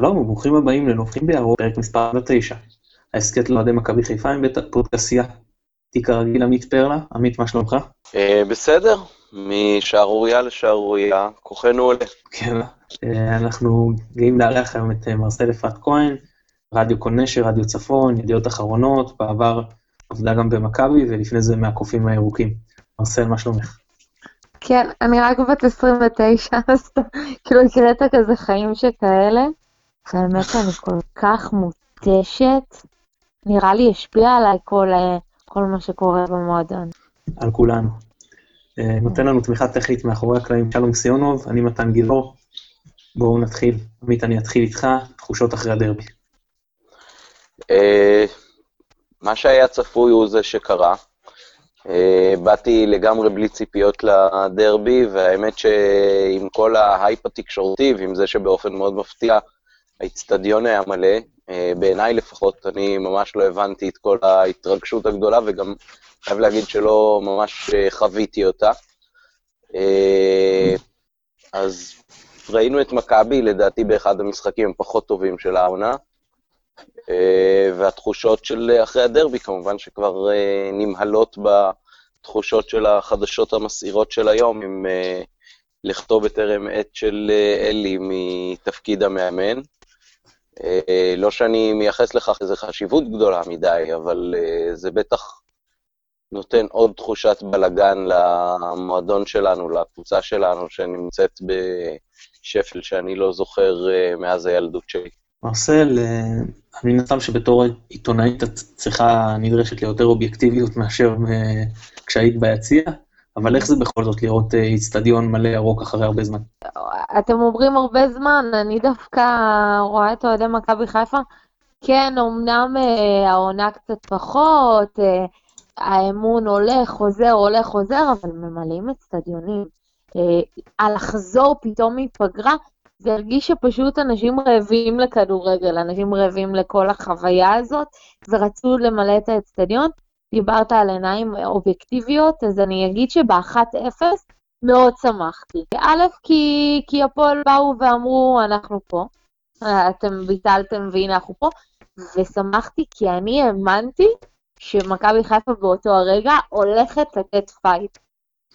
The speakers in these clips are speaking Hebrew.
שלום וברוכים הבאים לנופחים בירוק, פרק מספר 9. ההסכת לאוהדי מכבי חיפה עם בית הפודקסייה. תיק הרגיל עמית פרלה, עמית מה שלומך? אה, בסדר, משערורייה לשערורייה, כוחנו עולה. כן, אה, אנחנו גאים לארח היום את אה, מרסל אפרת כהן, רדיו כל נשר, רדיו צפון, ידיעות אחרונות, בעבר עבדה גם במכבי ולפני זה מהקופים הירוקים. מרסל, מה שלומך? כן, אני רק בת 29, אז כאילו הקראת כזה חיים שכאלה. האמת שאני כל כך מותשת, נראה לי השפיע עליי כל, אה, כל מה שקורה במועדון. על כולנו. אה, נותן לנו תמיכה טכנית מאחורי הקלעים שלום סיונוב, אני מתן גילאור. בואו נתחיל. עמית, אני אתחיל איתך, תחושות אחרי הדרבי. אה, מה שהיה צפוי הוא זה שקרה. באתי לגמרי בלי ציפיות לדרבי, והאמת שעם כל ההייפ התקשורתי, ועם זה שבאופן מאוד מפתיע האיצטדיון היה מלא, אה, בעיניי לפחות, אני ממש לא הבנתי את כל ההתרגשות הגדולה, וגם חייב להגיד שלא ממש אה, חוויתי אותה. אה, אז ראינו את מכבי, לדעתי באחד המשחקים הפחות טובים של העונה, והתחושות של אחרי הדרבי, כמובן שכבר נמהלות בתחושות של החדשות המסעירות של היום, עם לכתוב בטרם עת של אלי מתפקיד המאמן. אה, לא שאני מייחס לכך איזו חשיבות גדולה מדי, אבל אה, זה בטח נותן עוד תחושת בלגן למועדון שלנו, לקבוצה שלנו, שנמצאת בשפל שאני לא זוכר אה, מאז הילדות שלי. מרסל, אני מן שבתור עיתונאית את צריכה, נדרשת ליותר אובייקטיביות מאשר כשהיית ביציע, אבל איך זה בכל זאת לראות אה, איצטדיון מלא ירוק אחרי הרבה זמן? אתם אומרים הרבה זמן, אני דווקא רואה את אוהדי מכבי חיפה. כן, אמנם אה, העונה קצת פחות, אה, האמון הולך, חוזר, הולך, חוזר, אבל ממלאים אצטדיונים. אה, לחזור פתאום מפגרה, זה הרגיש שפשוט אנשים רעבים לכדורגל, אנשים רעבים לכל החוויה הזאת, ורצו למלא את האצטדיון. דיברת על עיניים אובייקטיביות, אז אני אגיד שב-1-0 מאוד שמחתי. א', כי, כי הפועל באו ואמרו, אנחנו פה, אתם ביטלתם והנה אנחנו פה, ושמחתי כי אני האמנתי שמכבי חיפה באותו הרגע הולכת לתת פייט.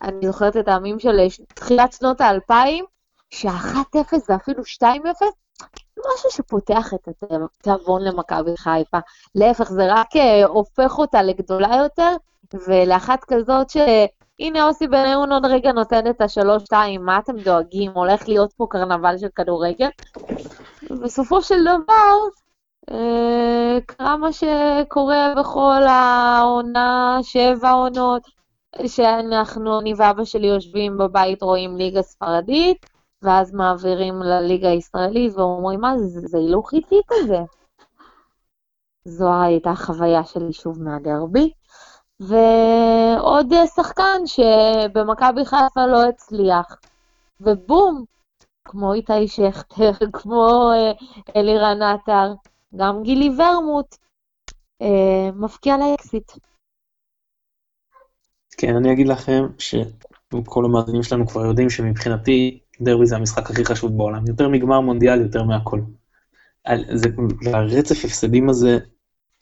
אני זוכרת את הימים של תחילת שנות האלפיים, שה-1-0 ואפילו 2-0, משהו שפותח את התיאבון למכבי חיפה. להפך, זה רק אה, הופך אותה לגדולה יותר, ולאחת כזאת ש... הנה אוסי בניון עוד רגע נותן את השלוש-שתיים, מה אתם דואגים? הולך להיות פה קרנבל של כדורגל. בסופו של דבר, אה, קרה מה שקורה בכל העונה, שבע עונות, שאנחנו, אני ואבא שלי יושבים בבית, רואים ליגה ספרדית, ואז מעבירים לליגה הישראלית ואומרים, מה זה, זה הילוך איטי כזה. זו הייתה חוויה שלי שוב מהדרבי. ועוד שחקן שבמכבי חיפה לא הצליח. ובום, כמו איתי שכטר, כמו אה, אלירן עטר, גם גילי ורמוט, אה, מפקיע לאקסיט. כן, אני אגיד לכם שכל המאזינים שלנו כבר יודעים שמבחינתי דרבי זה המשחק הכי חשוב בעולם, יותר מגמר מונדיאל, יותר מהכל. זה, הרצף הפסדים הזה,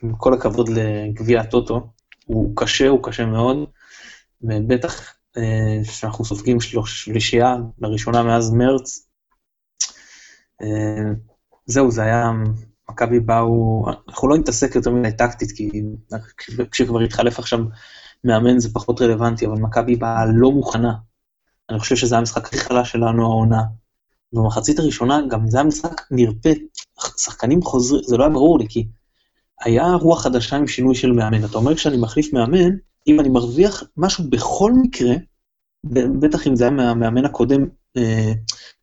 עם כל הכבוד לגביע הטוטו, הוא קשה, הוא קשה מאוד, ובטח אה, שאנחנו סופגים שלישייה לראשונה מאז מרץ. אה, זהו, זה היה, מכבי באו, אנחנו לא נתעסק יותר מדי טקטית, כי כשכבר התחלף עכשיו מאמן זה פחות רלוונטי, אבל מכבי באה לא מוכנה, אני חושב שזה המשחק הכי חלש שלנו העונה. במחצית הראשונה גם זה היה משחק נרפה, שחקנים חוזרים, זה לא היה ברור לי, כי היה רוח חדשה עם שינוי של מאמן. אתה אומר כשאני מחליף מאמן, אם אני מרוויח משהו בכל מקרה, בטח אם זה היה מהמאמן הקודם, אה,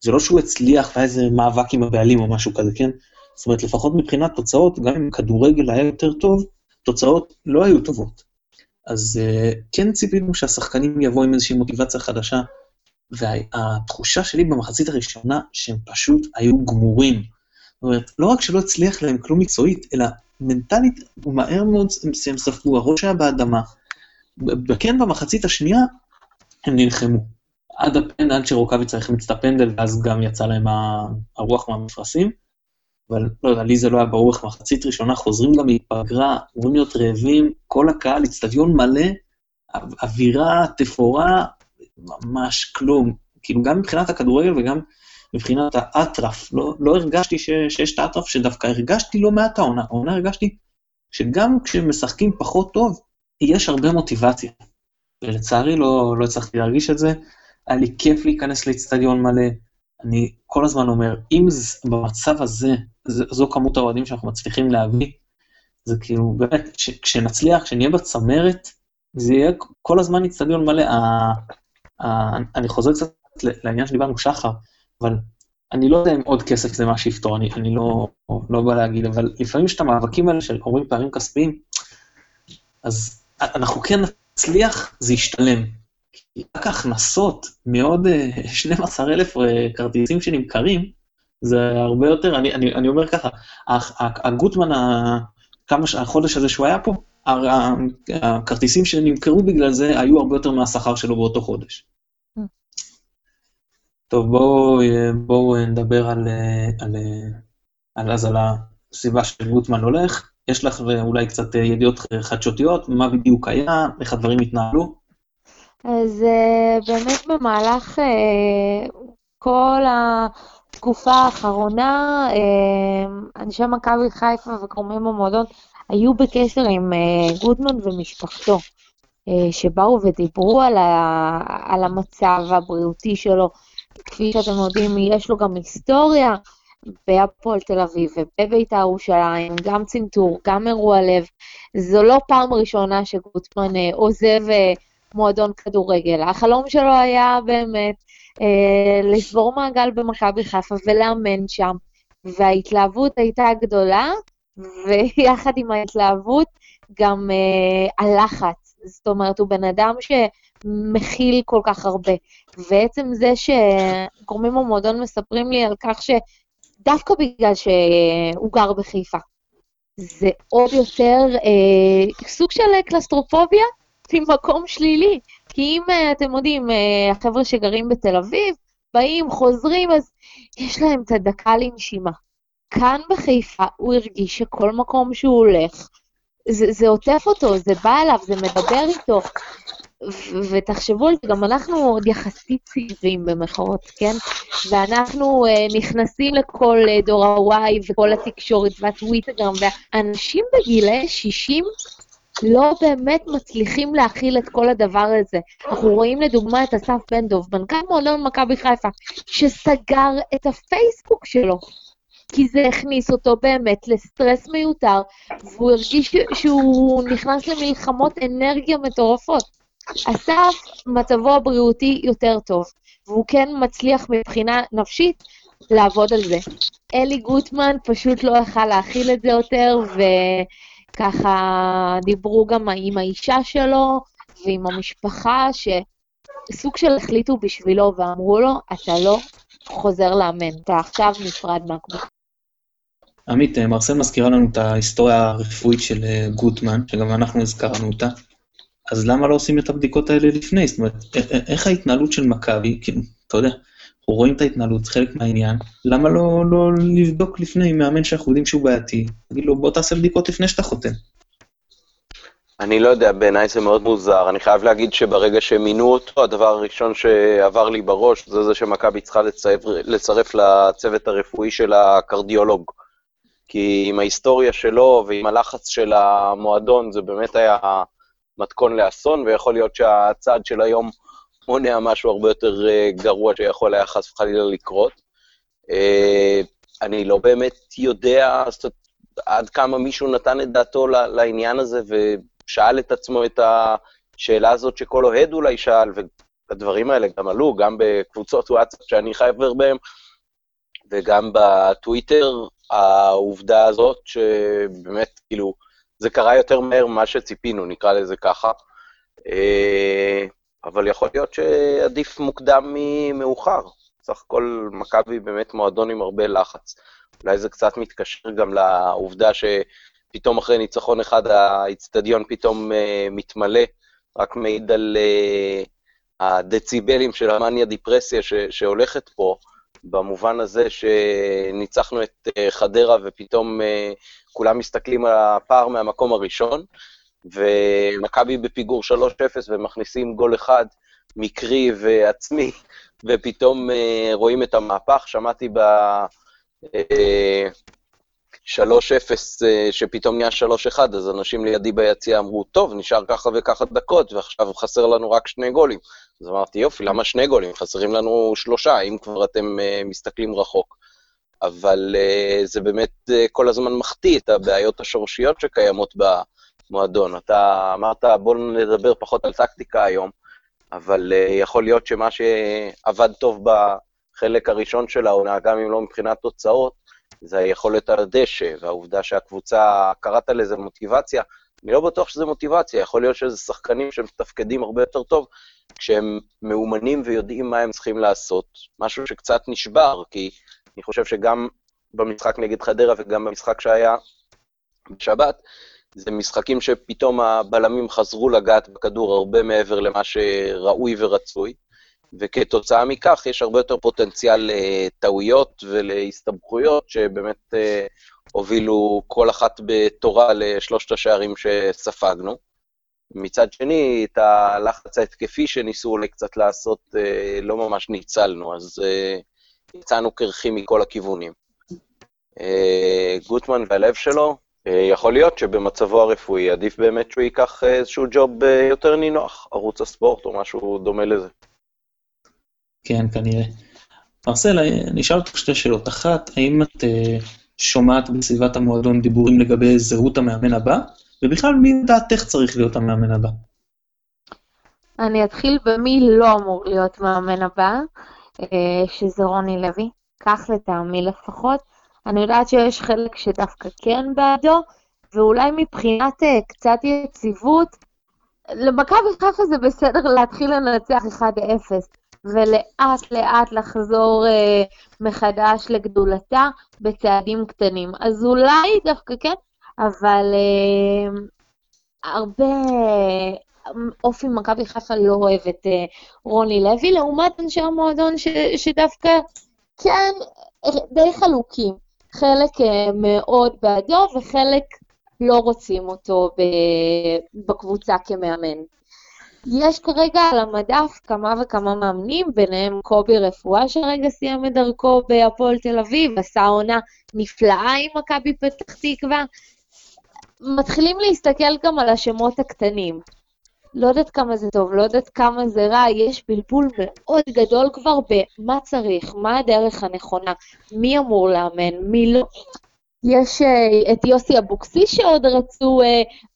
זה לא שהוא הצליח והיה איזה מאבק עם הבעלים או משהו כזה, כן? זאת אומרת, לפחות מבחינת תוצאות, גם אם כדורגל היה יותר טוב, תוצאות לא היו טובות. אז אה, כן ציפינו שהשחקנים יבואו עם איזושהי מוטיבציה חדשה, והתחושה שלי במחצית הראשונה שהם פשוט היו גמורים. זאת אומרת, לא רק שלא הצליח להם כלום מקצועית, אלא מנטלית, ומהר מאוד הם ספגו, הראש היה באדמה. וכן, במחצית השנייה הם נלחמו. עד הפנדל, עד שרוקאביץ' החמיץ את הפנדל, ואז גם יצא להם הרוח מהמפרשים. אבל לא יודע, לי זה לא היה ברור איך מחצית ראשונה חוזרים גם מפגרה, אמורים להיות רעבים, כל הקהל, אצטדיון מלא, או- אווירה, תפאורה, ממש כלום. כאילו, גם מבחינת הכדורגל וגם מבחינת האטרף, לא, לא הרגשתי ש, שיש את האטרף, שדווקא הרגשתי לא מעט העונה. העונה הרגשתי שגם כשמשחקים פחות טוב, יש הרבה מוטיבציה. ולצערי לא, לא הצלחתי להרגיש את זה. היה לי כיף להיכנס לאצטדיון מלא. אני כל הזמן אומר, אם ז, במצב הזה, ז, זו כמות האוהדים שאנחנו מצליחים להביא, זה כאילו, באמת, ש, כשנצליח, כשנהיה בצמרת, זה יהיה כל הזמן אצטדיון מלא. ה, ה, אני חוזר קצת לעניין שדיברנו שחר, אבל אני לא יודע אם עוד כסף זה מה שיפתור, אני, אני לא, לא בא להגיד, אבל לפעמים יש את המאבקים האלה של אומרים פערים כספיים, אז אנחנו כן נצליח, זה ישתלם. כי רק ההכנסות מעוד אה, 12,000 אה, כרטיסים שנמכרים, זה הרבה יותר, אני, אני, אני אומר ככה, הגוטמן, כמה, החודש הזה שהוא היה פה, הכרטיסים שנמכרו בגלל זה היו הרבה יותר מהשכר שלו באותו חודש. Mm. טוב, בואו בוא נדבר על, אה, על, אה, על, אז על הסיבה שגוטמן הולך. יש לך אה, אולי קצת אה, ידיעות חדשותיות, מה בדיוק היה, איך הדברים התנהלו? אז אה, באמת במהלך אה, כל התקופה האחרונה, אה, אנשי מכבי חיפה וגורמים במועדון היו בקשר עם אה, גוטמן ומשפחתו, אה, שבאו ודיברו על, ה, על המצב הבריאותי שלו. כפי שאתם יודעים, יש לו גם היסטוריה בהפועל תל אביב ובבית"ר ירושלים, גם צנתור, גם אירוע לב. זו לא פעם ראשונה שגוטמן אה, עוזב מועדון כדורגל. החלום שלו היה באמת לשבור מעגל במכבי חיפה ולאמן שם, וההתלהבות הייתה גדולה, ויחד עם ההתלהבות גם אה, הלחץ. זאת אומרת, הוא בן אדם שמכיל כל כך הרבה. ועצם זה שגורמים במועדון מספרים לי על כך שדווקא בגלל שהוא גר בחיפה, זה עוד יותר אה, סוג של קלסטרופוביה ממקום שלילי. כי אם אה, אתם יודעים, אה, החבר'ה שגרים בתל אביב, באים, חוזרים, אז יש להם את הדקה לנשימה. כאן בחיפה הוא הרגיש שכל מקום שהוא הולך, זה, זה עוטף אותו, זה בא אליו, זה מדבר איתו. ו- ותחשבו על זה, גם אנחנו עוד יחסית צעירים במחאות, כן? ואנחנו uh, נכנסים לכל uh, דור ה-Y וכל התקשורת והטוויטגרם, ואנשים בגילי 60 לא באמת מצליחים להכיל את כל הדבר הזה. אנחנו רואים לדוגמה את אסף בן דב, מנכ"ל מועדון מכבי חיפה, שסגר את הפייסבוק שלו. כי זה הכניס אותו באמת לסטרס מיותר, והוא הרגיש שהוא נכנס למלחמות אנרגיה מטורפות. אסף, מצבו הבריאותי יותר טוב, והוא כן מצליח מבחינה נפשית לעבוד על זה. אלי גוטמן פשוט לא יכל להכיל את זה יותר, וככה דיברו גם עם האישה שלו ועם המשפחה, שסוג של החליטו בשבילו ואמרו לו, אתה לא חוזר לאמן, אתה עכשיו נפרד מהקבוצה. עמית, אה, מרסל מזכירה לנו את ההיסטוריה הרפואית של אה, גוטמן, שגם אנחנו הזכרנו אותה. אז למה לא עושים את הבדיקות האלה לפני? זאת אומרת, א- א- איך ההתנהלות של מכבי, כאילו, אתה יודע, רואים את ההתנהלות, זה חלק מהעניין, למה לא, לא לבדוק לפני מאמן שאנחנו יודעים שהוא בעייתי, תגיד לו, בוא תעשה בדיקות לפני שאתה חותם. אני לא יודע, בעיניי זה מאוד מוזר. אני חייב להגיד שברגע שמינו אותו, הדבר הראשון שעבר לי בראש זה זה שמכבי צריכה לצרף, לצרף לצוות הרפואי של הקרדיולוג. כי עם ההיסטוריה שלו ועם הלחץ של המועדון, זה באמת היה מתכון לאסון, ויכול להיות שהצעד של היום מונע משהו הרבה יותר אה, גרוע שיכול היה חס וחלילה לקרות. אה, אני לא באמת יודע עד כמה מישהו נתן את דעתו לעניין הזה ושאל את עצמו את השאלה הזאת שכל אוהד אולי שאל, והדברים האלה גם עלו, גם בקבוצות וואטסאפ שאני חבר בהם, וגם בטוויטר, העובדה הזאת שבאמת, כאילו, זה קרה יותר מהר ממה שציפינו, נקרא לזה ככה. אה, אבל יכול להיות שעדיף מוקדם ממאוחר. סך הכל מכבי באמת מועדון עם הרבה לחץ. אולי זה קצת מתקשר גם לעובדה שפתאום אחרי ניצחון אחד האיצטדיון פתאום uh, מתמלא, רק מעיד על uh, הדציבלים של המאניה דיפרסיה ש- שהולכת פה, במובן הזה שניצחנו את אה, חדרה ופתאום אה, כולם מסתכלים על הפער מהמקום הראשון, ומכבי בפיגור 3-0 ומכניסים גול אחד מקרי ועצמי, ופתאום אה, רואים את המהפך. שמעתי ב... 3-0 שפתאום נהיה 3-1, אז אנשים לידי ביציע אמרו, טוב, נשאר ככה וככה דקות, ועכשיו חסר לנו רק שני גולים. אז אמרתי, יופי, למה שני גולים? חסרים לנו שלושה, אם כבר אתם מסתכלים רחוק. אבל uh, זה באמת כל הזמן מחטיא את הבעיות השורשיות שקיימות במועדון. אתה אמרת, בואו נדבר פחות על טקטיקה היום, אבל uh, יכול להיות שמה שעבד טוב בחלק הראשון של העונה, גם אם לא מבחינת תוצאות, זה היכולת על הדשא, והעובדה שהקבוצה, קראת לזה מוטיבציה, אני לא בטוח שזה מוטיבציה, יכול להיות שזה שחקנים שמתפקדים הרבה יותר טוב כשהם מאומנים ויודעים מה הם צריכים לעשות. משהו שקצת נשבר, כי אני חושב שגם במשחק נגד חדרה וגם במשחק שהיה בשבת, זה משחקים שפתאום הבלמים חזרו לגעת בכדור הרבה מעבר למה שראוי ורצוי, וכתוצאה מכך יש הרבה יותר פוטנציאל לטעויות ולהסתבכויות שבאמת אה, הובילו כל אחת בתורה לשלושת השערים שספגנו. מצד שני, את הלחץ ההתקפי שניסו אולי קצת לעשות, אה, לא ממש ניצלנו, אז אה, יצאנו קרחים מכל הכיוונים. גוטמן והלב שלו, יכול להיות שבמצבו הרפואי עדיף באמת שהוא ייקח איזשהו ג'וב יותר נינוח, ערוץ הספורט או משהו דומה לזה. כן, כנראה. מרסל, אני אשאל אותך שתי שאלות. אחת, האם את שומעת בסביבת המועדון דיבורים לגבי זהות המאמן הבא? ובכלל, מי לדעתך צריך להיות המאמן הבא? אני אתחיל במי לא אמור להיות מאמן הבא, אה, שזה רוני לוי, כך לטעמי לפחות. אני יודעת שיש חלק שדווקא כן בעדו, ואולי מבחינת אה, קצת יציבות, למכבי חיפה זה בסדר להתחיל לנצח 1-0, ולאט לאט לחזור אה, מחדש לגדולתה בצעדים קטנים. אז אולי דווקא כן, אבל uh, הרבה אופי מכבי חיפה לא אוהב את uh, רוני לוי, לעומת אנשי המועדון ש, שדווקא כן די חלוקים. חלק uh, מאוד בעדו וחלק לא רוצים אותו בקבוצה כמאמן. יש כרגע על המדף כמה וכמה מאמנים, ביניהם קובי רפואה שרגע סיים את דרכו בהפועל תל אביב, עשה עונה נפלאה עם מכבי פתח תקווה, מתחילים להסתכל גם על השמות הקטנים. לא יודעת כמה זה טוב, לא יודעת כמה זה רע, יש בלבול מאוד גדול כבר במה צריך, מה הדרך הנכונה, מי אמור לאמן, מי לא. יש uh, את יוסי אבוקסיס שעוד רצו uh,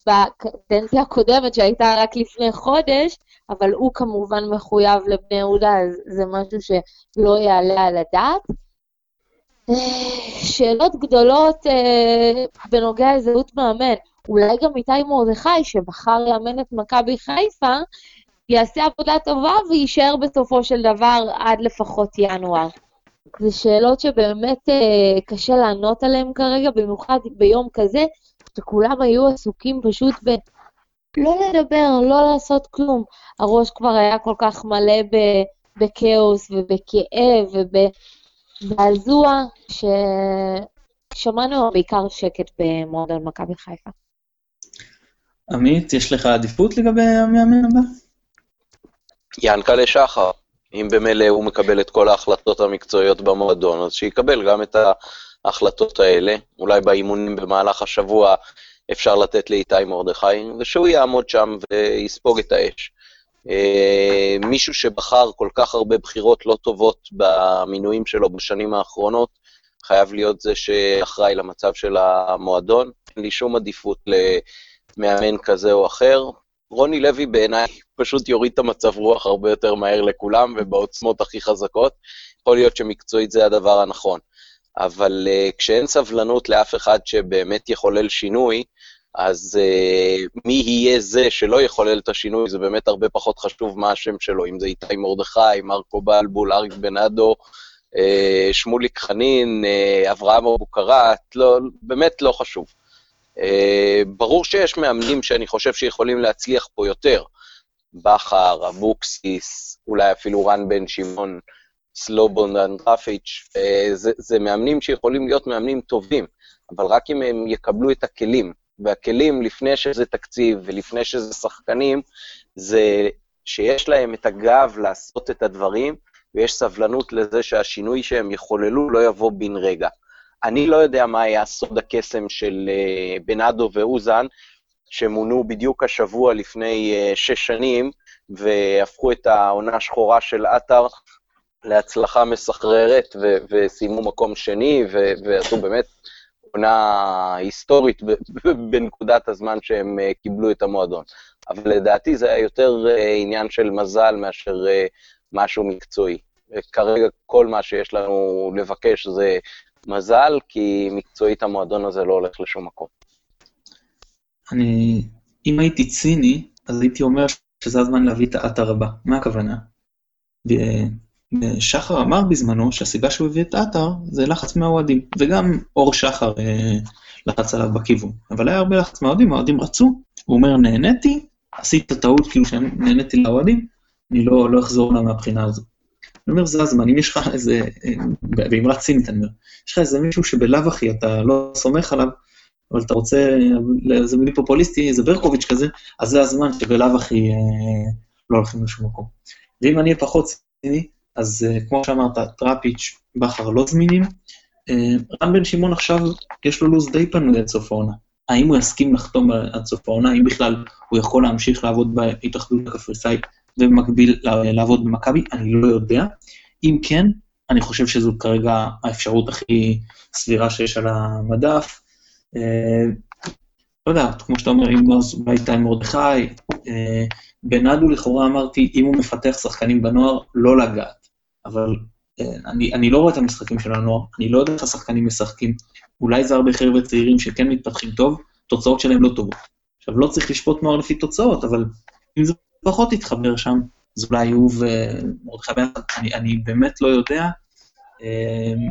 בקדנציה הקודמת, שהייתה רק לפני חודש, אבל הוא כמובן מחויב לבני יהודה, אז זה משהו שלא יעלה על הדעת. שאלות גדולות אה, בנוגע לזהות מאמן. אולי גם איתי מרדכי, שבחר לאמן את מכבי חיפה, יעשה עבודה טובה ויישאר בסופו של דבר עד לפחות ינואר. זה שאלות שבאמת אה, קשה לענות עליהן כרגע, במיוחד ביום כזה, שכולם היו עסוקים פשוט ב... לא לדבר, לא לעשות כלום. הראש כבר היה כל כך מלא בכאוס ובכאב וב... זעזוע ששמענו בעיקר שקט במועדון מכבי חיפה. עמית, יש לך עדיפות לגבי המאמן הבא? ינקלה שחר. אם במילא הוא מקבל את כל ההחלטות המקצועיות במועדון, אז שיקבל גם את ההחלטות האלה. אולי באימונים במהלך השבוע אפשר לתת לאיתי מרדכי, ושהוא יעמוד שם ויספוג את האש. אה, מישהו שבחר כל כך הרבה בחירות לא טובות במינויים שלו בשנים האחרונות, חייב להיות זה שאחראי למצב של המועדון. אין לי שום עדיפות למאמן כזה או אחר. רוני לוי בעיניי פשוט יוריד את המצב רוח הרבה יותר מהר לכולם ובעוצמות הכי חזקות. יכול להיות שמקצועית זה הדבר הנכון. אבל uh, כשאין סבלנות לאף אחד שבאמת יחולל שינוי, אז uh, מי יהיה זה שלא יחולל את השינוי, זה באמת הרבה פחות חשוב מה השם שלו, אם זה איתי מרדכי, מרקו בלבול, אריק בנאדו, uh, שמוליק חנין, uh, אברהם אבוקרט, לא, באמת לא חשוב. Uh, ברור שיש מאמנים שאני חושב שיכולים להצליח פה יותר. בכר, אבוקסיס, אולי אפילו רן בן שמעון, סלובון ואנדרפיץ', זה, זה מאמנים שיכולים להיות מאמנים טובים, אבל רק אם הם יקבלו את הכלים, והכלים לפני שזה תקציב ולפני שזה שחקנים, זה שיש להם את הגב לעשות את הדברים, ויש סבלנות לזה שהשינוי שהם יחוללו לא יבוא בן רגע. אני לא יודע מה היה סוד הקסם של uh, בנאדו ואוזן, שמונו בדיוק השבוע לפני uh, שש שנים, והפכו את העונה השחורה של עטר להצלחה מסחררת, ו- וסיימו מקום שני, ו- ועשו באמת עונה היסטורית בנקודת הזמן שהם uh, קיבלו את המועדון. אבל לדעתי זה היה יותר עניין של מזל מאשר משהו מקצועי. כרגע כל מה שיש לנו לבקש זה מזל, כי מקצועית המועדון הזה לא הולך לשום מקום. אני, אם הייתי ציני, אז הייתי אומר שזה הזמן להביא את האתר הבא. מה הכוונה? שחר אמר בזמנו שהסיבה שהוא הביא את האתר זה לחץ מהאוהדים, וגם אור שחר אה, לחץ עליו בכיוון. אבל היה הרבה לחץ מהאוהדים, האוהדים רצו, הוא אומר נהניתי, עשית טעות כאילו שנהניתי לאוהדים, אני לא, לא אחזור לה מהבחינה הזאת. אני אומר, זה הזמן, אם יש לך איזה, באמרת צינית אני אומר, יש לך איזה מישהו שבלאו הכי אתה לא סומך עליו, אבל אתה רוצה, איזה מילים פופוליסטי, איזה ברקוביץ' כזה, אז זה הזמן שבלאו הכי אה, לא הולכים לשום מקום. ואם אני אהיה פחות ציני, אז אה, כמו שאמרת, טראפיץ', בכר לא זמינים. אה, רן בן שמעון עכשיו, יש לו לו"ז די פנוי עד סוף העונה. האם הוא יסכים לחתום עד סוף העונה, האם בכלל הוא יכול להמשיך לעבוד בהתאחדות הקפריסאית ובמקביל לעבוד במכבי, אני לא יודע. אם כן, אני חושב שזו כרגע האפשרות הכי סבירה שיש על המדף. אה, לא יודע, כמו שאתה אומר, אם אז אולי איתי מרדכי, אה, בנאדו לכאורה אמרתי, אם הוא מפתח שחקנים בנוער, לא לגעת. אבל אה, אני, אני לא רואה את המשחקים של הנוער, אני לא יודע איך השחקנים משחקים. אולי זה הרבה חבר'ה צעירים שכן מתפתחים טוב, תוצאות שלהם לא טובות. עכשיו, לא צריך לשפוט נוער לפי תוצאות, אבל אם זה פחות התחבר שם, אז אולי הוא ומרדכי ביחד, אני, אני באמת לא יודע. אמ,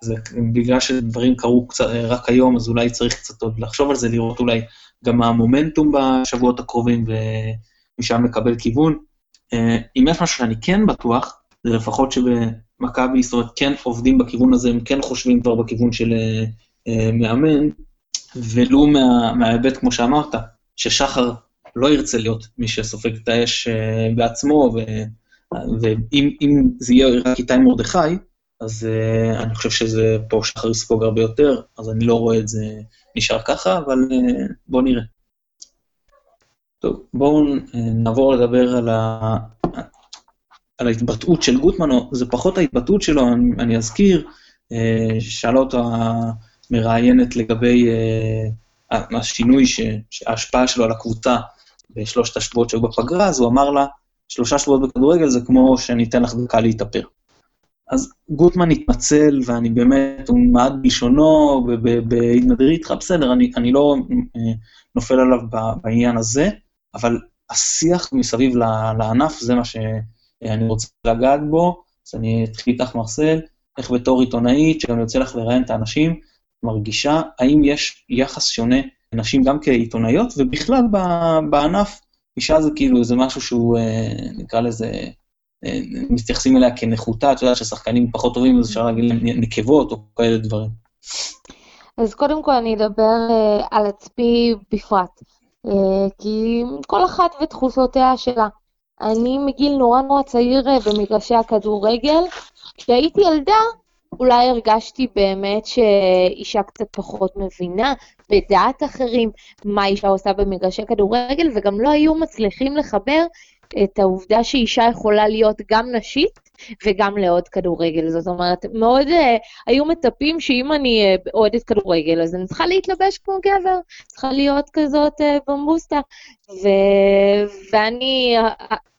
זה בגלל שדברים קרו קצת, רק היום, אז אולי צריך קצת עוד לחשוב על זה, לראות אולי גם המומנטום בשבועות הקרובים, ומשם לקבל כיוון. אה, אם יש משהו שאני כן בטוח, זה לפחות שבמכבי, זאת אומרת, כן עובדים בכיוון הזה, הם כן חושבים כבר בכיוון של אה, אה, מאמן, ולו מה, מההיבט, כמו שאמרת, ששחר לא ירצה להיות מי שסופג את האש uh, בעצמו, ואם זה יהיה רק איתי מרדכי, אז uh, אני חושב שזה פה שחר יספוג הרבה יותר, אז אני לא רואה את זה נשאר ככה, אבל uh, בואו נראה. טוב, בואו נעבור לדבר על, ה... על ההתבטאות של גוטמן, זה פחות ההתבטאות שלו, אני, אני אזכיר, שאלה אותו המראיינת לגבי השינוי, ש... ההשפעה שלו על הקבוצה בשלושת השבועות שהיו בפגרה, אז הוא אמר לה, שלושה שבועות בכדורגל זה כמו שאני אתן לך דקה להתאפר. אז גוטמן התנצל, ואני באמת, הוא מעט בלשונו, בהתנדרי איתך, בסדר, אני, אני לא אה, נופל עליו בעניין הזה, אבל השיח מסביב לענף, זה מה שאני רוצה לגעת בו, אז אני אתחיל איתך, מרסל, איך בתור עיתונאית, שגם יוצא לך לראיין את האנשים, מרגישה, האם יש יחס שונה נשים גם כעיתונאיות, ובכלל בענף, אישה זה כאילו, זה משהו שהוא, אה, נקרא לזה, אה, מתייחסים אליה כנחותה, את יודעת ששחקנים פחות טובים, אז אפשר להגיד להם נקבות או כאלה דברים. אז קודם כל אני אדבר uh, על עצמי בפרט, כי כל אחת ותחושותיה שלה. אני מגיל נורא נורא צעיר במגרשי הכדורגל, כשהייתי ילדה אולי הרגשתי באמת שאישה קצת פחות מבינה בדעת אחרים מה אישה עושה במגרשי כדורגל, וגם לא היו מצליחים לחבר את העובדה שאישה יכולה להיות גם נשית וגם לעוד כדורגל. זאת אומרת, מאוד uh, היו מצפים שאם אני uh, אוהדת כדורגל, אז אני צריכה להתלבש כמו גבר, צריכה להיות כזאת uh, במבוסטה. ו... ואני,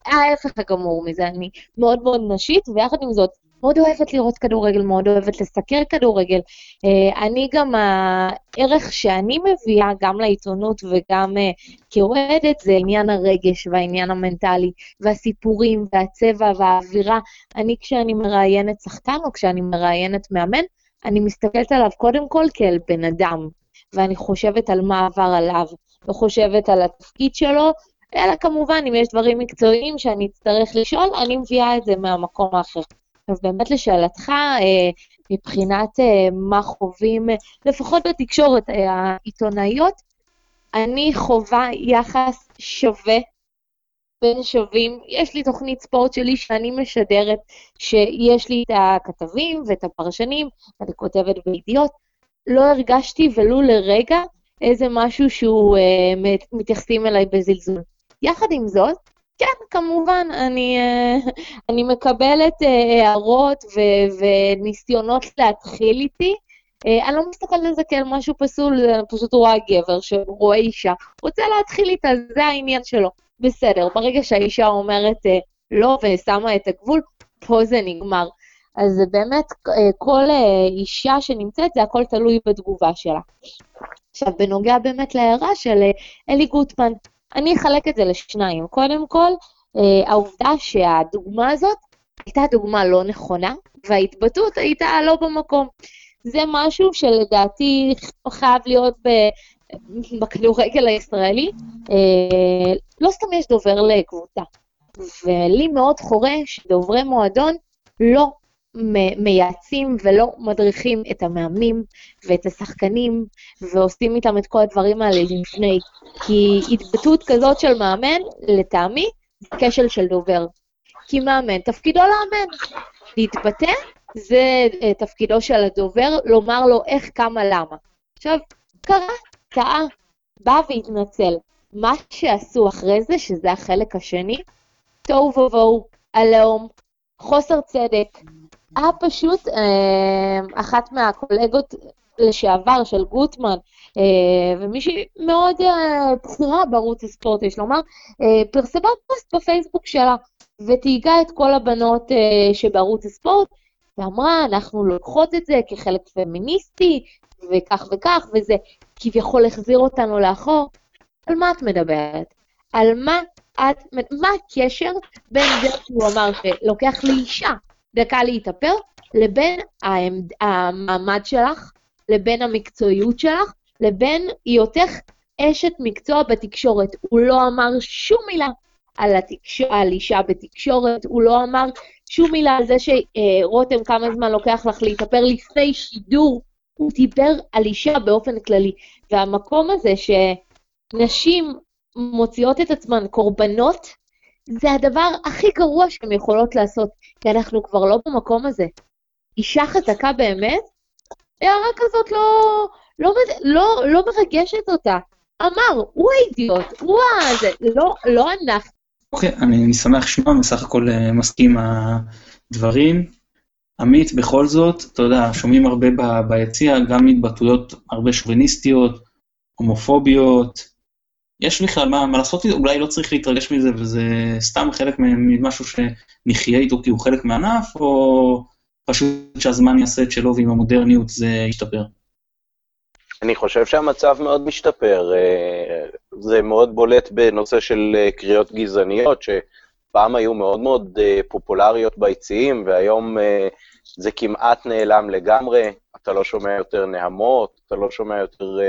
ההפך הגמור מזה, אני מאוד מאוד נשית, ויחד עם זאת, מאוד אוהבת לראות כדורגל, מאוד אוהבת לסקר כדורגל. Uh, אני גם, הערך שאני מביאה גם לעיתונות וגם uh, כאוהדת, זה עניין הרגש והעניין המנטלי, והסיפורים והצבע והאווירה. אני, כשאני מראיינת שחקן או כשאני מראיינת מאמן, אני מסתכלת עליו קודם כל כאל בן אדם, ואני חושבת על מה עבר עליו, וחושבת על התפקיד שלו, אלא כמובן, אם יש דברים מקצועיים שאני אצטרך לשאול, אני מביאה את זה מהמקום האחר. אז באמת לשאלתך, מבחינת מה חווים, לפחות בתקשורת העיתונאיות, אני חווה יחס שווה בין שווים. יש לי תוכנית ספורט שלי שאני משדרת, שיש לי את הכתבים ואת הפרשנים, אני כותבת בידיעות. לא הרגשתי ולו לרגע איזה משהו שהוא אה, מתייחסים אליי בזלזול. יחד עם זאת, כן, כמובן, אני, אה, אני מקבלת אה, הערות ו- וניסיונות להתחיל איתי. אה, אני לא מסתכלת על זה כאל משהו פסול, אני פשוט רואה גבר שרואה אישה, רוצה להתחיל איתה, זה העניין שלו. בסדר, ברגע שהאישה אומרת לא ושמה את הגבול, פה זה נגמר. אז באמת, אה, כל אישה שנמצאת, זה הכל תלוי בתגובה שלה. עכשיו, בנוגע באמת להערה של אלי גוטמן, אני אחלק את זה לשניים. קודם כל, העובדה שהדוגמה הזאת הייתה דוגמה לא נכונה, וההתבטאות הייתה לא במקום. זה משהו שלדעתי חייב להיות ב... בכדורגל הישראלי, אה, לא סתם יש דובר לקבוצה. ולי מאוד חורה שדוברי מועדון לא מייעצים ולא מדריכים את המאמנים ואת השחקנים ועושים איתם את כל הדברים האלה לפני. כי התבטאות כזאת של מאמן, לטעמי, זה כשל של דובר. כי מאמן, תפקידו לאמן. להתבטא זה אה, תפקידו של הדובר, לומר לו איך, כמה, למה. עכשיו, קרה, טעה, בא והתנצל. מה שעשו אחרי זה, שזה החלק השני, תוהו ובוהו, עליהום, חוסר צדק. היה פשוט אה, אחת מהקולגות לשעבר של גוטמן, אה, ומישהי מאוד אה, בכירה בערוץ הספורט, יש לומר, אה, פרסמה פוסט בפייסבוק שלה, ותהיגה את כל הבנות אה, שבערוץ הספורט, ואמרה, אנחנו לוקחות את זה כחלק פמיניסטי, וכך וכך, וזה כביכול החזיר אותנו לאחור. על מה את מדברת? על מה את, מה הקשר בין זה שהוא אמר שלוקח לאישה דקה להתאפר, לבין העמד, המעמד שלך, לבין המקצועיות שלך, לבין היותך אשת מקצוע בתקשורת. הוא לא אמר שום מילה על, התקש... על אישה בתקשורת, הוא לא אמר שום מילה על זה שרותם, כמה זמן לוקח לך להתאפר לפני שידור. הוא דיבר על אישה באופן כללי. והמקום הזה שנשים מוציאות את עצמן קורבנות, זה הדבר הכי גרוע שהן יכולות לעשות, כי אנחנו כבר לא במקום הזה. אישה חזקה באמת, הערה כזאת לא, לא, לא, לא מרגשת אותה. אמר, הוא האידיוט, הוא הזה, לא, לא אנחנו. אוקיי, okay, אני, אני שמח לשמוע, בסך הכל uh, מסכים הדברים. עמית, בכל זאת, אתה יודע, שומעים הרבה ביציע, גם התבטאויות הרבה שוביניסטיות, הומופוביות. יש בכלל מה, מה לעשות, אולי לא צריך להתרגש מזה, וזה סתם חלק ממשהו שנחיה איתו כי הוא חלק מהענף, או פשוט שהזמן יעשה את שלו ועם המודרניות זה ישתפר? אני חושב שהמצב מאוד משתפר. אה, זה מאוד בולט בנושא של אה, קריאות גזעניות, שפעם היו מאוד מאוד אה, פופולריות ביציעים, והיום זה כמעט נעלם לגמרי. אתה לא שומע יותר נהמות, אתה לא שומע יותר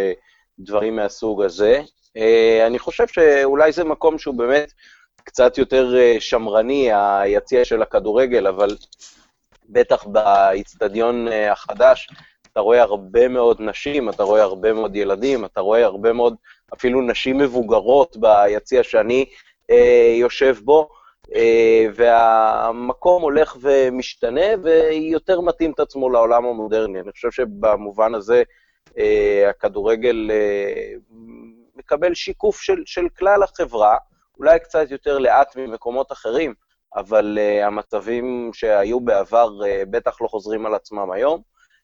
דברים מהסוג הזה. אני חושב שאולי זה מקום שהוא באמת קצת יותר שמרני, היציע של הכדורגל, אבל בטח באיצטדיון החדש, אתה רואה הרבה מאוד נשים, אתה רואה הרבה מאוד ילדים, אתה רואה הרבה מאוד אפילו נשים מבוגרות ביציע שאני אה, יושב בו, אה, והמקום הולך ומשתנה ויותר מתאים את עצמו לעולם המודרני. אני חושב שבמובן הזה אה, הכדורגל אה, מקבל שיקוף של, של כלל החברה, אולי קצת יותר לאט ממקומות אחרים, אבל uh, המצבים שהיו בעבר uh, בטח לא חוזרים על עצמם היום.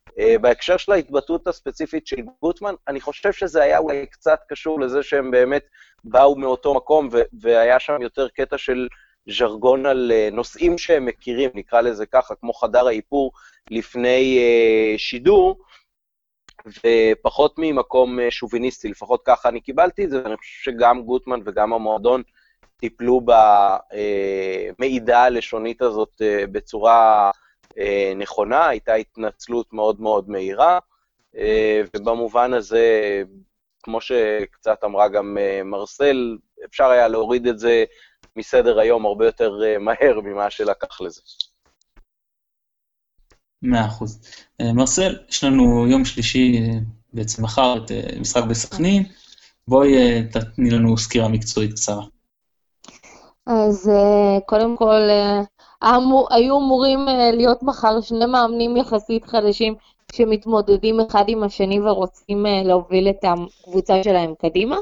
Uh, בהקשר של ההתבטאות הספציפית של גוטמן, אני חושב שזה היה אולי קצת קשור לזה שהם באמת באו מאותו מקום, והיה שם יותר קטע של ז'רגון על uh, נושאים שהם מכירים, נקרא לזה ככה, כמו חדר האיפור לפני uh, שידור, ופחות ממקום uh, שוביניסטי, לפחות ככה אני קיבלתי את זה, ואני חושב שגם גוטמן וגם המועדון טיפלו במידע הלשונית הזאת uh, בצורה... אה, נכונה, הייתה התנצלות מאוד מאוד מהירה, אה, ובמובן הזה, כמו שקצת אמרה גם אה, מרסל, אפשר היה להוריד את זה מסדר היום הרבה יותר מהר ממה שלקח לזה. מאה אחוז. אה, מרסל, יש לנו יום שלישי, אה, בעצם מחר, את אה, משחק בסכנין. בואי תתני לנו סקירה מקצועית קצרה. אז קודם כל, אמור, היו אמורים להיות מחר שני מאמנים יחסית חדשים שמתמודדים אחד עם השני ורוצים להוביל את הקבוצה שלהם קדימה.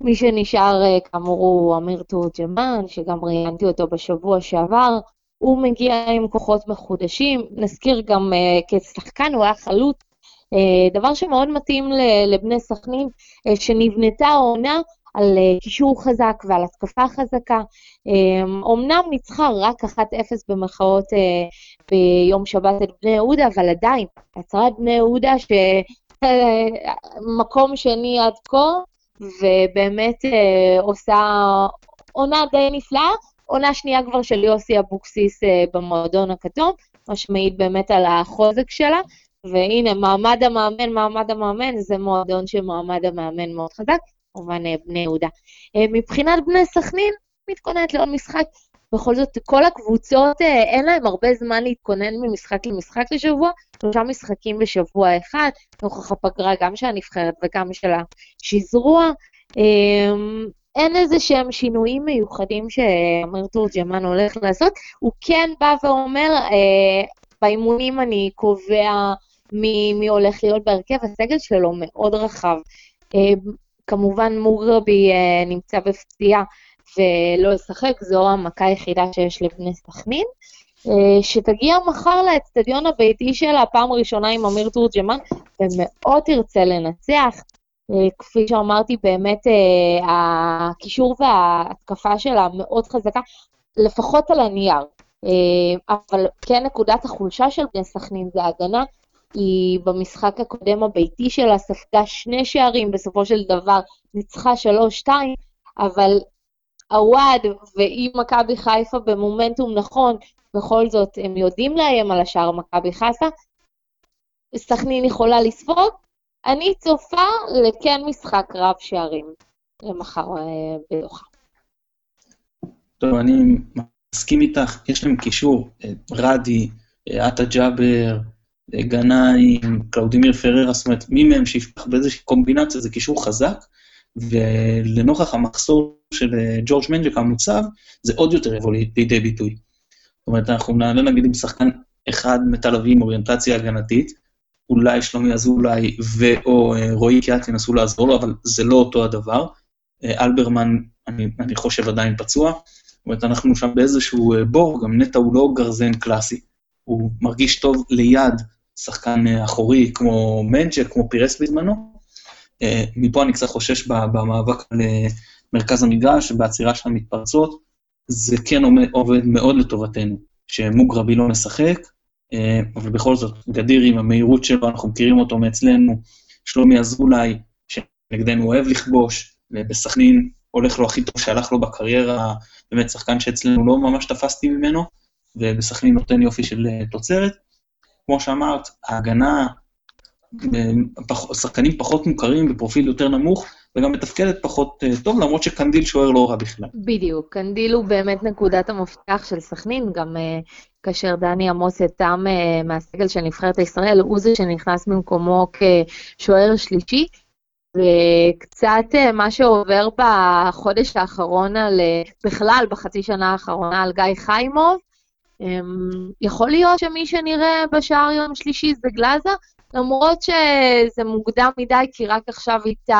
מי שנשאר, כאמור, הוא אמיר תורג'מן, שגם ראיינתי אותו בשבוע שעבר. הוא מגיע עם כוחות מחודשים, נזכיר גם uh, כשחקן, הוא היה חלוץ, uh, דבר שמאוד מתאים לבני סכנין, uh, שנבנתה העונה על קישור חזק ועל התקפה חזקה. אומנם um, ניצחה רק 1-0 במרכאות ביום שבת את בני יהודה, אבל עדיין, הצהרת בני יהודה שמקום שני עד כה, ובאמת עושה עונה די נפלאה. עונה שנייה כבר של יוסי אבוקסיס אה, במועדון הכתום, מה שמעיד באמת על החוזק שלה. והנה, מעמד המאמן, מעמד המאמן, זה מועדון שמעמד המאמן מאוד חזק, כמובן אה, בני יהודה. אה, מבחינת בני סכנין, מתכוננת לעוד משחק. בכל זאת, כל הקבוצות, אין להם הרבה זמן להתכונן ממשחק למשחק לשבוע, שלושה משחקים בשבוע אחד, נוכח הפגרה גם של הנבחרת וגם של השזרוע. אין איזה שהם שינויים מיוחדים שאמיר תורג'מן הולך לעשות. הוא כן בא ואומר, אה, באימונים אני קובע מי, מי הולך להיות בהרכב, הסגל שלו מאוד רחב. אה, כמובן מוגרבי אה, נמצא בפציעה ולא ישחק, זו המכה היחידה שיש לבני סכנין. אה, שתגיע מחר לאצטדיון הביתי שלה, פעם ראשונה עם אמיר תורג'מן, ומאוד תרצה לנצח. אה, כפי שאמרתי, באמת אה, הקישור וההתקפה שלה מאוד חזקה, לפחות על הנייר. אה, אבל כן נקודת החולשה של בני סכנין זה ההגנה. היא במשחק הקודם הביתי שלה ספגה שני שערים, בסופו של דבר ניצחה שלוש-שתיים, אבל עווד ואם מכבי חיפה במומנטום נכון, בכל זאת הם יודעים לאיים על השער מכבי חיפה. סכנין יכולה לספוג, אני צופה לכן משחק רב שערים למחר אה, בדוחה. טוב, אני מסכים איתך, יש להם קישור, אה, רדי, אה, עטאא ג'אבר, גנאים, קלאודימיר פררה, זאת אומרת, מי מהם שיפתח באיזושהי קומבינציה, זה קישור חזק, ולנוכח המחסור של ג'ורג' מנג'ק המוצב, זה עוד יותר יבוא לידי ביטוי. זאת אומרת, אנחנו נעלה נגיד עם שחקן אחד מתל אביב עם אוריינטציה הגנתית, אולי שלומי אזולאי ו/או אה, רועי קהת ינסו לעזור לו, אבל זה לא אותו הדבר. אה, אלברמן, אני, אני חושב, עדיין פצוע. זאת אומרת, אנחנו שם באיזשהו אה, בור, גם נטע הוא לא גרזן קלאסי. הוא מרגיש טוב ליד שחקן אחורי כמו מנג'ה, כמו פירס בזמנו. מפה אני קצת חושש במאבק על מרכז המגרש, בעצירה של המתפרצות. זה כן עובד מאוד לטובתנו, שמוגרבי לא משחק, אבל בכל זאת, גדיר עם המהירות שלו, אנחנו מכירים אותו מאצלנו, שלומי אזולאי, שנגדנו אוהב לכבוש, ובסכנין הולך לו הכי טוב שהלך לו בקריירה, באמת שחקן שאצלנו לא ממש תפסתי ממנו, ובסכנין נותן יופי של אה, תוצרת. כמו שאמרת, ההגנה, אה, שחקנים פחות מוכרים בפרופיל יותר נמוך, וגם מתפקדת פחות טוב, למרות שקנדיל שוער לא רע בכלל. בדיוק, קנדיל הוא באמת נקודת המפתח של סכנין, גם כאשר דני עמוס יתם אה, מהסגל של נבחרת ישראל, הוא זה שנכנס במקומו כשוער שלישי. וקצת אה, מה שעובר בחודש האחרון על, אה, בכלל בחצי שנה האחרונה על גיא חיימוב, אמ, יכול להיות שמי שנראה בשער יום שלישי זה גלאזה, למרות שזה מוקדם מדי, כי רק עכשיו איתי,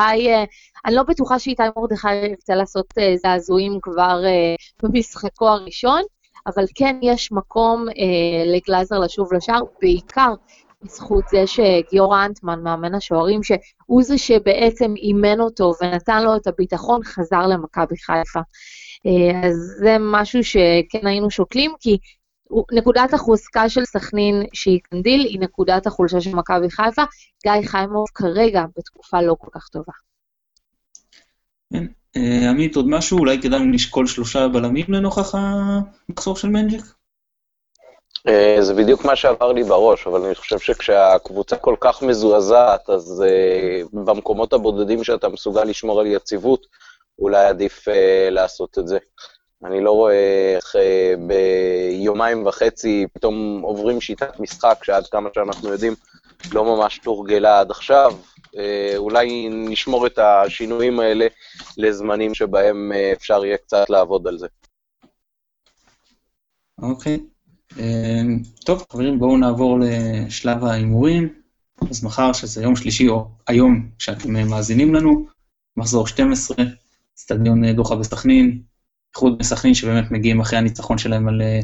אני לא בטוחה שאיתי מרדכי ירצה לעשות זעזועים כבר במשחקו הראשון, אבל כן יש מקום אה, לגלאזר לשוב לשער, בעיקר בזכות זה שגיורא אנטמן, מאמן השוערים, שהוא זה שבעצם אימן אותו ונתן לו את הביטחון, חזר למכבי חיפה. אה, אז זה משהו שכן היינו שוקלים, כי נקודת החוזקה של סכנין, שהיא קנדיל, היא נקודת החולשה של מכבי חיפה. גיא חיימוב כרגע בתקופה לא כל כך טובה. אה, עמית, עוד משהו? אולי כדאי לשקול שלושה בלמים לנוכח המחסור של מנג'ק? אה, זה בדיוק מה שעבר לי בראש, אבל אני חושב שכשהקבוצה כל כך מזועזעת, אז אה, במקומות הבודדים שאתה מסוגל לשמור על יציבות, אולי עדיף לעשות את זה. אני לא רואה איך אה, ביומיים וחצי פתאום עוברים שיטת משחק, שעד כמה שאנחנו יודעים לא ממש תורגלה עד עכשיו. אה, אולי נשמור את השינויים האלה לזמנים שבהם אה, אפשר יהיה קצת לעבוד על זה. אוקיי. טוב, חברים, בואו נעבור לשלב ההימורים. אז מחר, שזה יום שלישי, או היום שאתם מאזינים לנו, מחזור 12, אצטדיון דוחה בסכנין, איחוד בסכנין שבאמת מגיעים אחרי הניצחון שלהם על אה,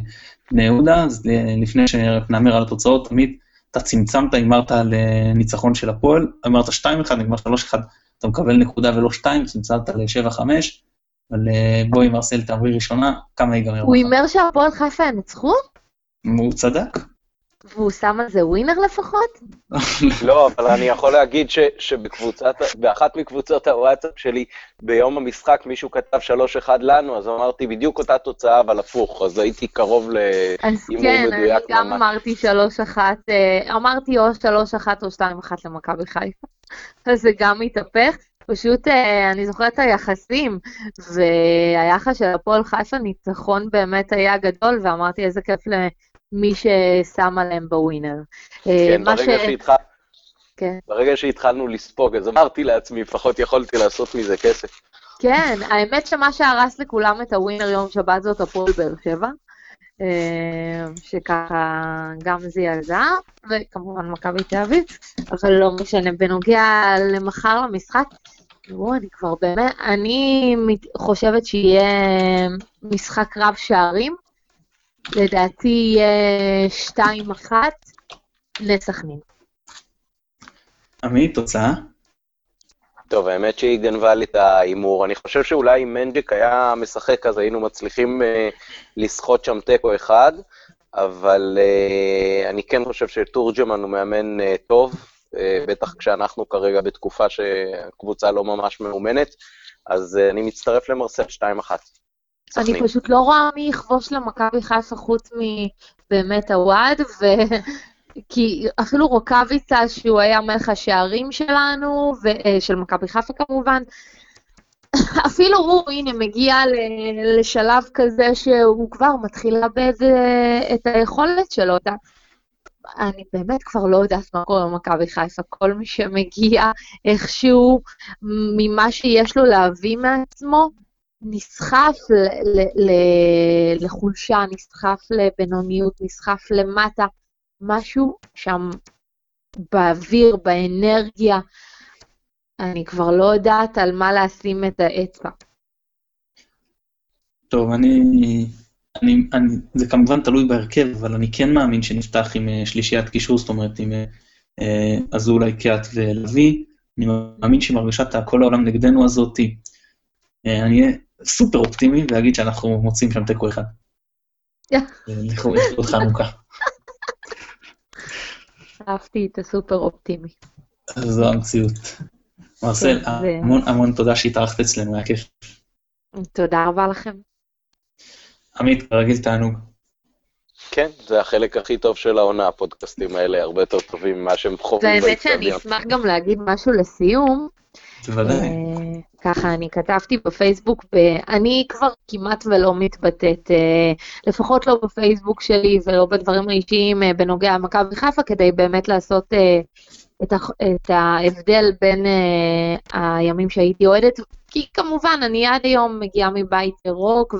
בני יהודה, אז לפני שנאמר על התוצאות, תמיד אתה צמצמת, הימרת על אה, ניצחון של הפועל, אמרת 2-1, נגמר 3-1, אתה מקבל נקודה ולא 2, צמצמת ל-7-5, אבל אה, בואי מרסל תעברי ראשונה, כמה ייגמר? הוא הימר שהפועל חיפה ינצחו? הוא צדק. והוא שם על זה ווינר לפחות? לא, אבל אני יכול להגיד ש, שבקבוצת, באחת מקבוצות הוואטסאפ שלי, ביום המשחק מישהו כתב 3-1 לנו, אז אמרתי בדיוק אותה תוצאה, אבל הפוך, אז הייתי קרוב להימור כן, מדויק ממש. אז כן, אני גם אמרתי 3-1, אה, אמרתי או 3-1 או 2-1 למכבי חיפה. אז זה גם התהפך. פשוט אה, אני זוכרת את היחסים, והיחס של הפועל חיפה ניצחון באמת היה גדול, ואמרתי איזה כיף מי ששם עליהם בווינר. אה, כן, ברגע, ש... שהתח... כן. ברגע שהתחלנו לספוג, אז אמרתי לעצמי, לפחות יכולתי לעשות מזה כסף. כן, האמת שמה שהרס לכולם את הווינר יום שבת זאת הפועל באר שבע, אה, שככה גם זעזע, וכמובן מכבי תל אביב, אבל לא משנה, בנוגע למחר למשחק, תראו, אני כבר באמת, אני חושבת שיהיה משחק רב שערים, לדעתי יהיה 2-1 לסכנין. עמי, תוצאה? טוב, האמת שהיא גנבה לי את ההימור. אני חושב שאולי אם מנג'ק היה משחק, אז היינו מצליחים uh, לסחוט שם תיקו אחד, אבל uh, אני כן חושב שתורג'מן הוא מאמן uh, טוב, uh, בטח כשאנחנו כרגע בתקופה שהקבוצה לא ממש מאומנת, אז uh, אני מצטרף למרסל 2-1. אני פשוט לא רואה מי יכבוש למכבי חיפה חוץ מבאמת הוואד, ו... כי אפילו רוקאביצה, שהוא היה מלך השערים שלנו, ו... של מכבי חיפה כמובן, אפילו הוא, הנה, מגיע לשלב כזה שהוא כבר מתחיל לאבד אה, את היכולת שלו. אני באמת כבר לא יודעת מה קורה במכבי חיפה. כל מי שמגיע איכשהו ממה שיש לו להביא מעצמו, נסחף לחולשה, נסחף לבינוניות, נסחף למטה, משהו שם באוויר, באנרגיה, אני כבר לא יודעת על מה לשים את האצבע. טוב, אני, אני, אני, זה כמובן תלוי בהרכב, אבל אני כן מאמין שנפתח עם אה, שלישיית קישור, זאת אומרת עם אה, אזולאי, קיאט ולוי. אני מאמין שעם הרגשת הכל העולם נגדנו הזאתי, אה, אני אהיה סופר אופטימי ואגיד שאנחנו מוצאים שם תיקו אחד. לכבוד חנוכה. אהבתי את הסופר אופטימי. זו המציאות. מרסל, המון המון תודה שהתארחת אצלנו, היה כיף. תודה רבה לכם. עמית, כרגיל תענוג. כן, זה החלק הכי טוב של העונה, הפודקאסטים האלה, הרבה יותר טובים ממה שהם חווים באצטדיון. והאמת שאני אשמח גם להגיד משהו לסיום. בוודאי. אה, ככה אני כתבתי בפייסבוק, אני כבר כמעט ולא מתבטאת, אה, לפחות לא בפייסבוק שלי ולא בדברים האישיים אה, בנוגע למכבי חיפה, כדי באמת לעשות את, את ההבדל בין הימים שהייתי אוהדת, כי כמובן אני עד היום מגיעה מבית ירוק,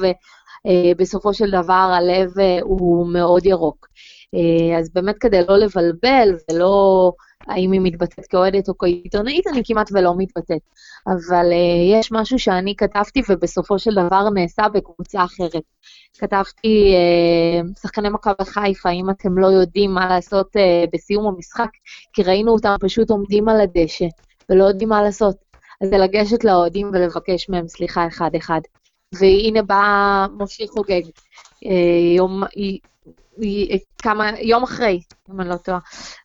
ובסופו של דבר הלב הוא מאוד ירוק. אז באמת כדי לא לבלבל ולא... האם היא מתבטאת כאוהדת או כעיתונאית, אני כמעט ולא מתבטאת. אבל uh, יש משהו שאני כתבתי ובסופו של דבר נעשה בקבוצה אחרת. כתבתי, uh, שחקני מכבי חיפה, אם אתם לא יודעים מה לעשות uh, בסיום המשחק, כי ראינו אותם פשוט עומדים על הדשא ולא יודעים מה לעשות. אז זה לגשת לאוהדים ולבקש מהם סליחה אחד-אחד. והנה בא משה חוגג, יום, כמה, יום אחרי, אם אני לא טועה,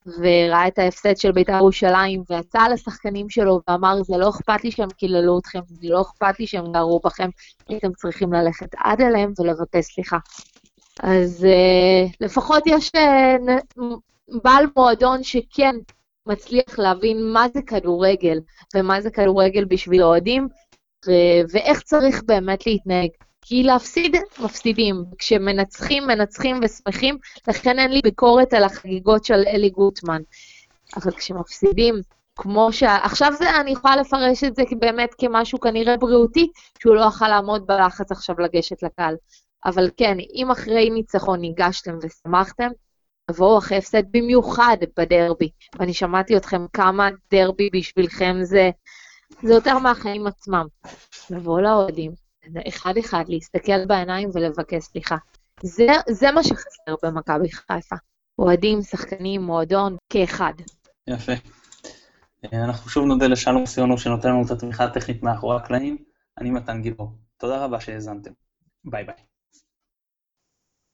וראה את ההפסד של בית"ר ירושלים, ויצא לשחקנים שלו ואמר, זה לא אכפת לי שהם קיללו אתכם, זה לא אכפת לי שהם גרו בכם, הייתם צריכים ללכת עד אליהם ולבקש סליחה. אז uh, לפחות יש uh, בעל מועדון שכן מצליח להבין מה זה כדורגל, ומה זה כדורגל בשביל אוהדים, ו- ואיך צריך באמת להתנהג. כי להפסיד, מפסידים. כשמנצחים, מנצחים ושמחים, לכן אין לי ביקורת על החגיגות של אלי גוטמן. אבל כשמפסידים, כמו ש... עכשיו זה, אני יכולה לפרש את זה באמת כמשהו כנראה בריאותי, שהוא לא יכול לעמוד בלחץ עכשיו לגשת לקהל. אבל כן, אם אחרי ניצחון ניגשתם ושמחתם, תבואו אחרי הפסד במיוחד בדרבי. ואני שמעתי אתכם כמה דרבי בשבילכם זה, זה יותר מהחיים עצמם. לבוא לאוהדים, אחד-אחד, להסתכל בעיניים ולבקש סליחה. זה, זה מה שחסר במכבי חיפה. אוהדים, שחקנים, מועדון, כאחד. יפה. אנחנו שוב נודה לשלום סיונו שנותן לנו את התמיכה הטכנית מאחורי הקלעים. אני מתן גיבור. תודה רבה שהאזנתם. ביי ביי.